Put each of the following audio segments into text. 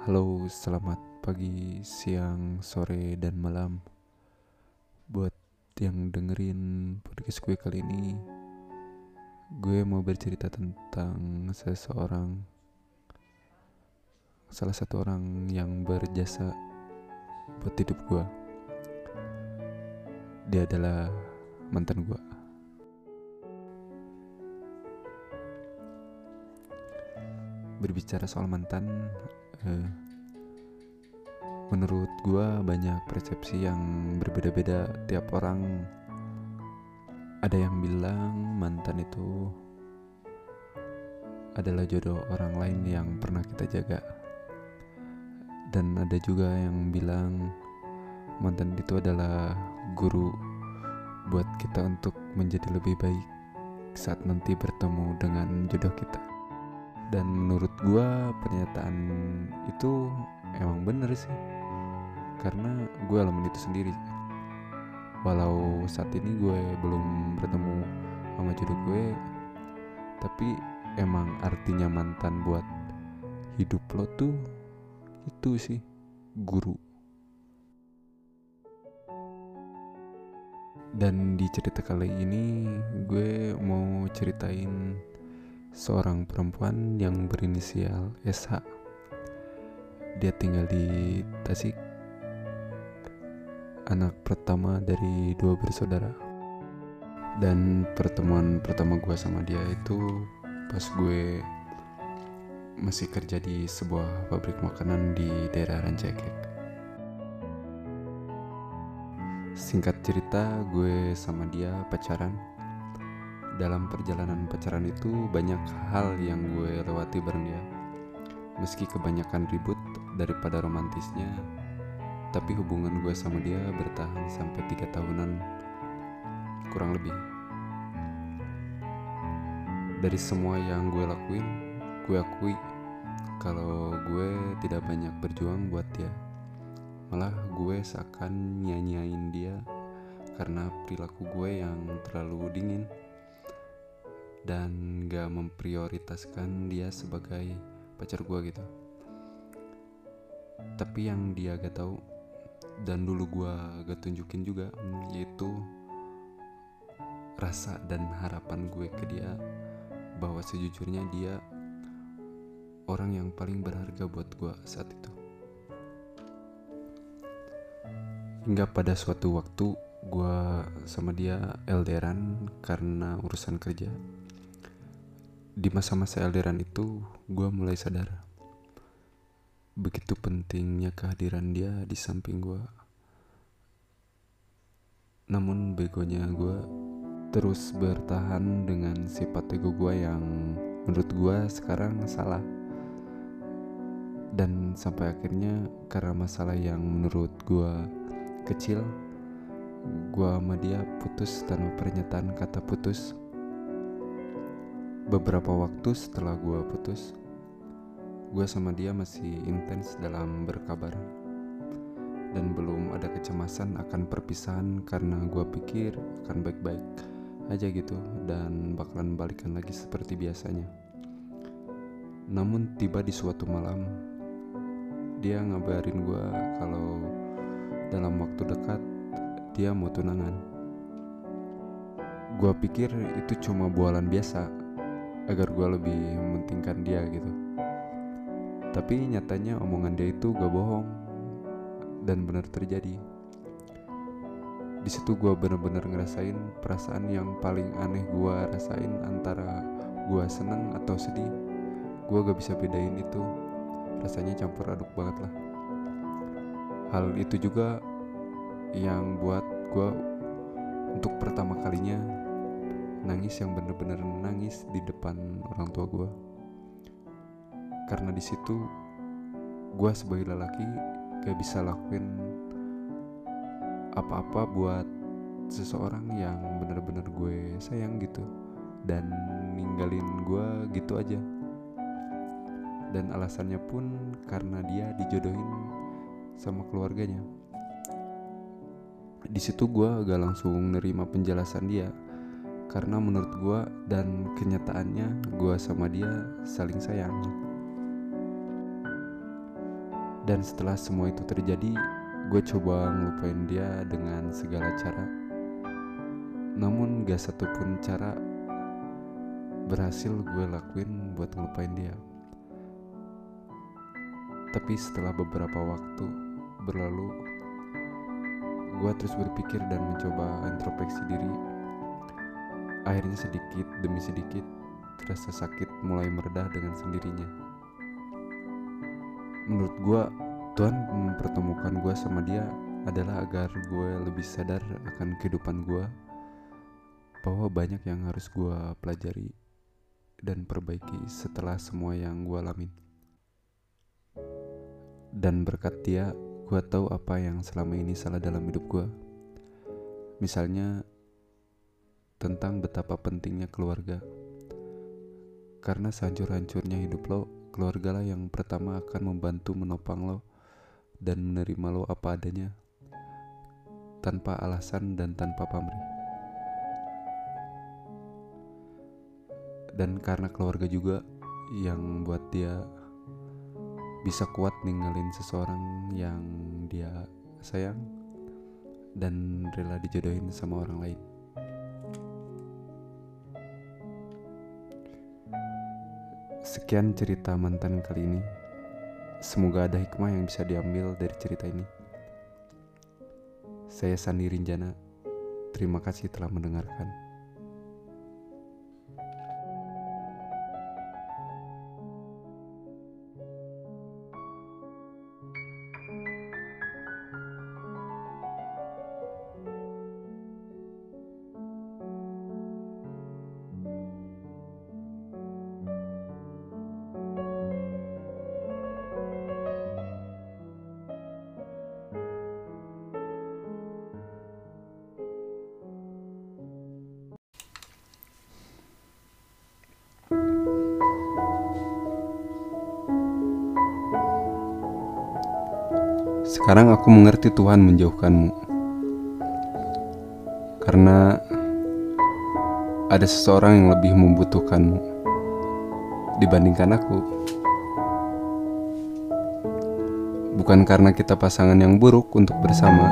Halo, selamat pagi, siang, sore, dan malam. Buat yang dengerin podcast gue kali ini, gue mau bercerita tentang seseorang, salah satu orang yang berjasa buat hidup gue. Dia adalah mantan gue. Berbicara soal mantan, eh, menurut gua banyak persepsi yang berbeda-beda. Tiap orang ada yang bilang mantan itu adalah jodoh orang lain yang pernah kita jaga. Dan ada juga yang bilang mantan itu adalah guru buat kita untuk menjadi lebih baik saat nanti bertemu dengan jodoh kita dan menurut gua pernyataan itu emang bener sih. Karena gue alamin itu sendiri. Walau saat ini gue belum bertemu sama jodoh gue tapi emang artinya mantan buat hidup lo tuh itu sih guru. Dan di cerita kali ini gue mau ceritain seorang perempuan yang berinisial SH. Dia tinggal di Tasik. Anak pertama dari dua bersaudara. Dan pertemuan pertama gue sama dia itu pas gue masih kerja di sebuah pabrik makanan di daerah Rancaikek. Singkat cerita, gue sama dia pacaran dalam perjalanan pacaran itu banyak hal yang gue lewati bareng dia. Meski kebanyakan ribut daripada romantisnya, tapi hubungan gue sama dia bertahan sampai tiga tahunan kurang lebih. Dari semua yang gue lakuin, gue akui kalau gue tidak banyak berjuang buat dia. Malah gue seakan nyanyain dia karena perilaku gue yang terlalu dingin dan gak memprioritaskan dia sebagai pacar gue gitu. Tapi yang dia gak tahu dan dulu gue gak tunjukin juga yaitu rasa dan harapan gue ke dia bahwa sejujurnya dia orang yang paling berharga buat gue saat itu. Hingga pada suatu waktu gue sama dia LDRan karena urusan kerja di masa-masa LDRan itu gue mulai sadar begitu pentingnya kehadiran dia di samping gue namun begonya gue terus bertahan dengan sifat ego gue yang menurut gue sekarang salah. Dan sampai akhirnya karena masalah yang menurut gue kecil gue sama dia putus tanpa pernyataan kata putus Beberapa waktu setelah gue putus, gue sama dia masih intens dalam berkabar. Dan belum ada kecemasan akan perpisahan karena gue pikir akan baik-baik aja gitu dan bakalan balikan lagi seperti biasanya. Namun tiba di suatu malam, dia ngabarin gue kalau dalam waktu dekat dia mau tunangan. Gue pikir itu cuma bualan biasa agar gue lebih mementingkan dia gitu. Tapi nyatanya omongan dia itu gak bohong dan benar terjadi. Di situ gue bener-bener ngerasain perasaan yang paling aneh gue rasain antara gue seneng atau sedih. Gue gak bisa bedain itu. Rasanya campur aduk banget lah. Hal itu juga yang buat gue untuk pertama kalinya nangis yang bener-bener nangis di depan orang tua gue karena di situ gue sebagai lelaki gak bisa lakuin apa-apa buat seseorang yang bener-bener gue sayang gitu dan ninggalin gue gitu aja. Dan alasannya pun karena dia dijodohin sama keluarganya. Di situ gue gak langsung nerima penjelasan dia karena menurut gue dan kenyataannya gue sama dia saling sayang Dan setelah semua itu terjadi, gue coba ngelupain dia dengan segala cara. Namun gak satupun cara berhasil gue lakuin buat ngelupain dia. Tapi setelah beberapa waktu berlalu, gue terus berpikir dan mencoba introspeksi diri. Akhirnya sedikit demi sedikit, rasa sakit mulai meredah dengan sendirinya. Menurut gue, Tuhan mempertemukan gue sama dia adalah agar gue lebih sadar akan kehidupan gue bahwa banyak yang harus gue pelajari dan perbaiki setelah semua yang gue alamin. Dan berkat dia, gue tahu apa yang selama ini salah dalam hidup gue. Misalnya, tentang betapa pentingnya keluarga. Karena sehancur-hancurnya hidup lo, keluarga lah yang pertama akan membantu menopang lo dan menerima lo apa adanya, tanpa alasan dan tanpa pamrih. Dan karena keluarga juga yang buat dia bisa kuat ninggalin seseorang yang dia sayang dan rela dijodohin sama orang lain. Sekian cerita mantan kali ini. Semoga ada hikmah yang bisa diambil dari cerita ini. Saya Sandi Rinjana. Terima kasih telah mendengarkan. Sekarang aku mengerti Tuhan menjauhkanmu Karena ada seseorang yang lebih membutuhkanmu dibandingkan aku Bukan karena kita pasangan yang buruk untuk bersama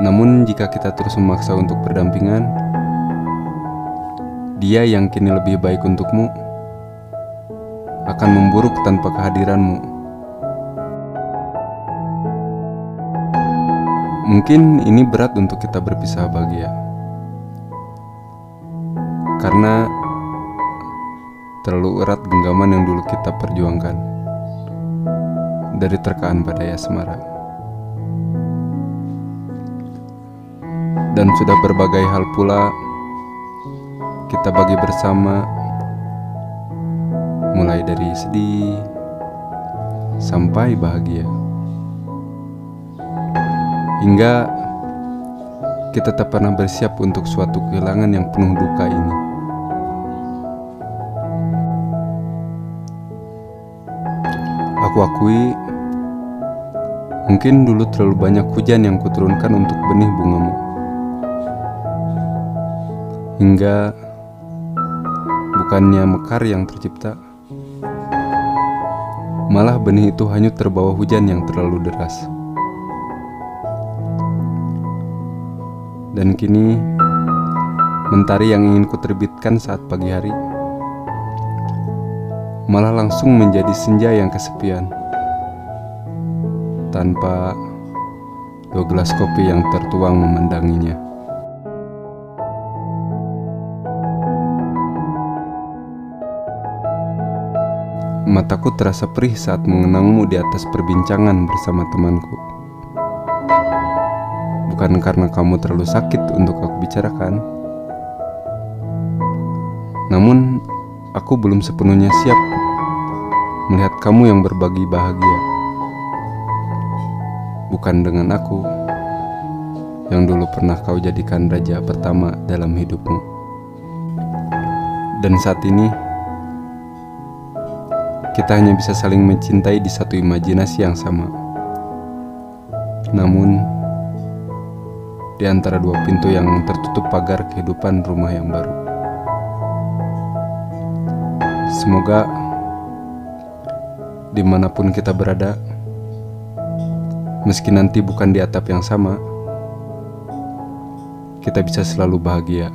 Namun jika kita terus memaksa untuk berdampingan Dia yang kini lebih baik untukmu akan memburuk tanpa kehadiranmu. Mungkin ini berat untuk kita berpisah bahagia. Karena terlalu erat genggaman yang dulu kita perjuangkan. Dari terkaan pada Yasmara Dan sudah berbagai hal pula kita bagi bersama. Mulai dari sedih sampai bahagia hingga kita tak pernah bersiap untuk suatu kehilangan yang penuh duka ini. Aku akui, mungkin dulu terlalu banyak hujan yang kuturunkan untuk benih bungamu. Hingga bukannya mekar yang tercipta, malah benih itu hanyut terbawa hujan yang terlalu deras. Dan kini mentari yang ingin kuterbitkan saat pagi hari malah langsung menjadi senja yang kesepian tanpa dua gelas kopi yang tertuang memandanginya. Mataku terasa perih saat mengenangmu di atas perbincangan bersama temanku bukan karena kamu terlalu sakit untuk aku bicarakan. Namun, aku belum sepenuhnya siap melihat kamu yang berbagi bahagia. Bukan dengan aku yang dulu pernah kau jadikan raja pertama dalam hidupmu. Dan saat ini, kita hanya bisa saling mencintai di satu imajinasi yang sama. Namun, di antara dua pintu yang tertutup pagar kehidupan rumah yang baru. Semoga di mana pun kita berada, meski nanti bukan di atap yang sama, kita bisa selalu bahagia.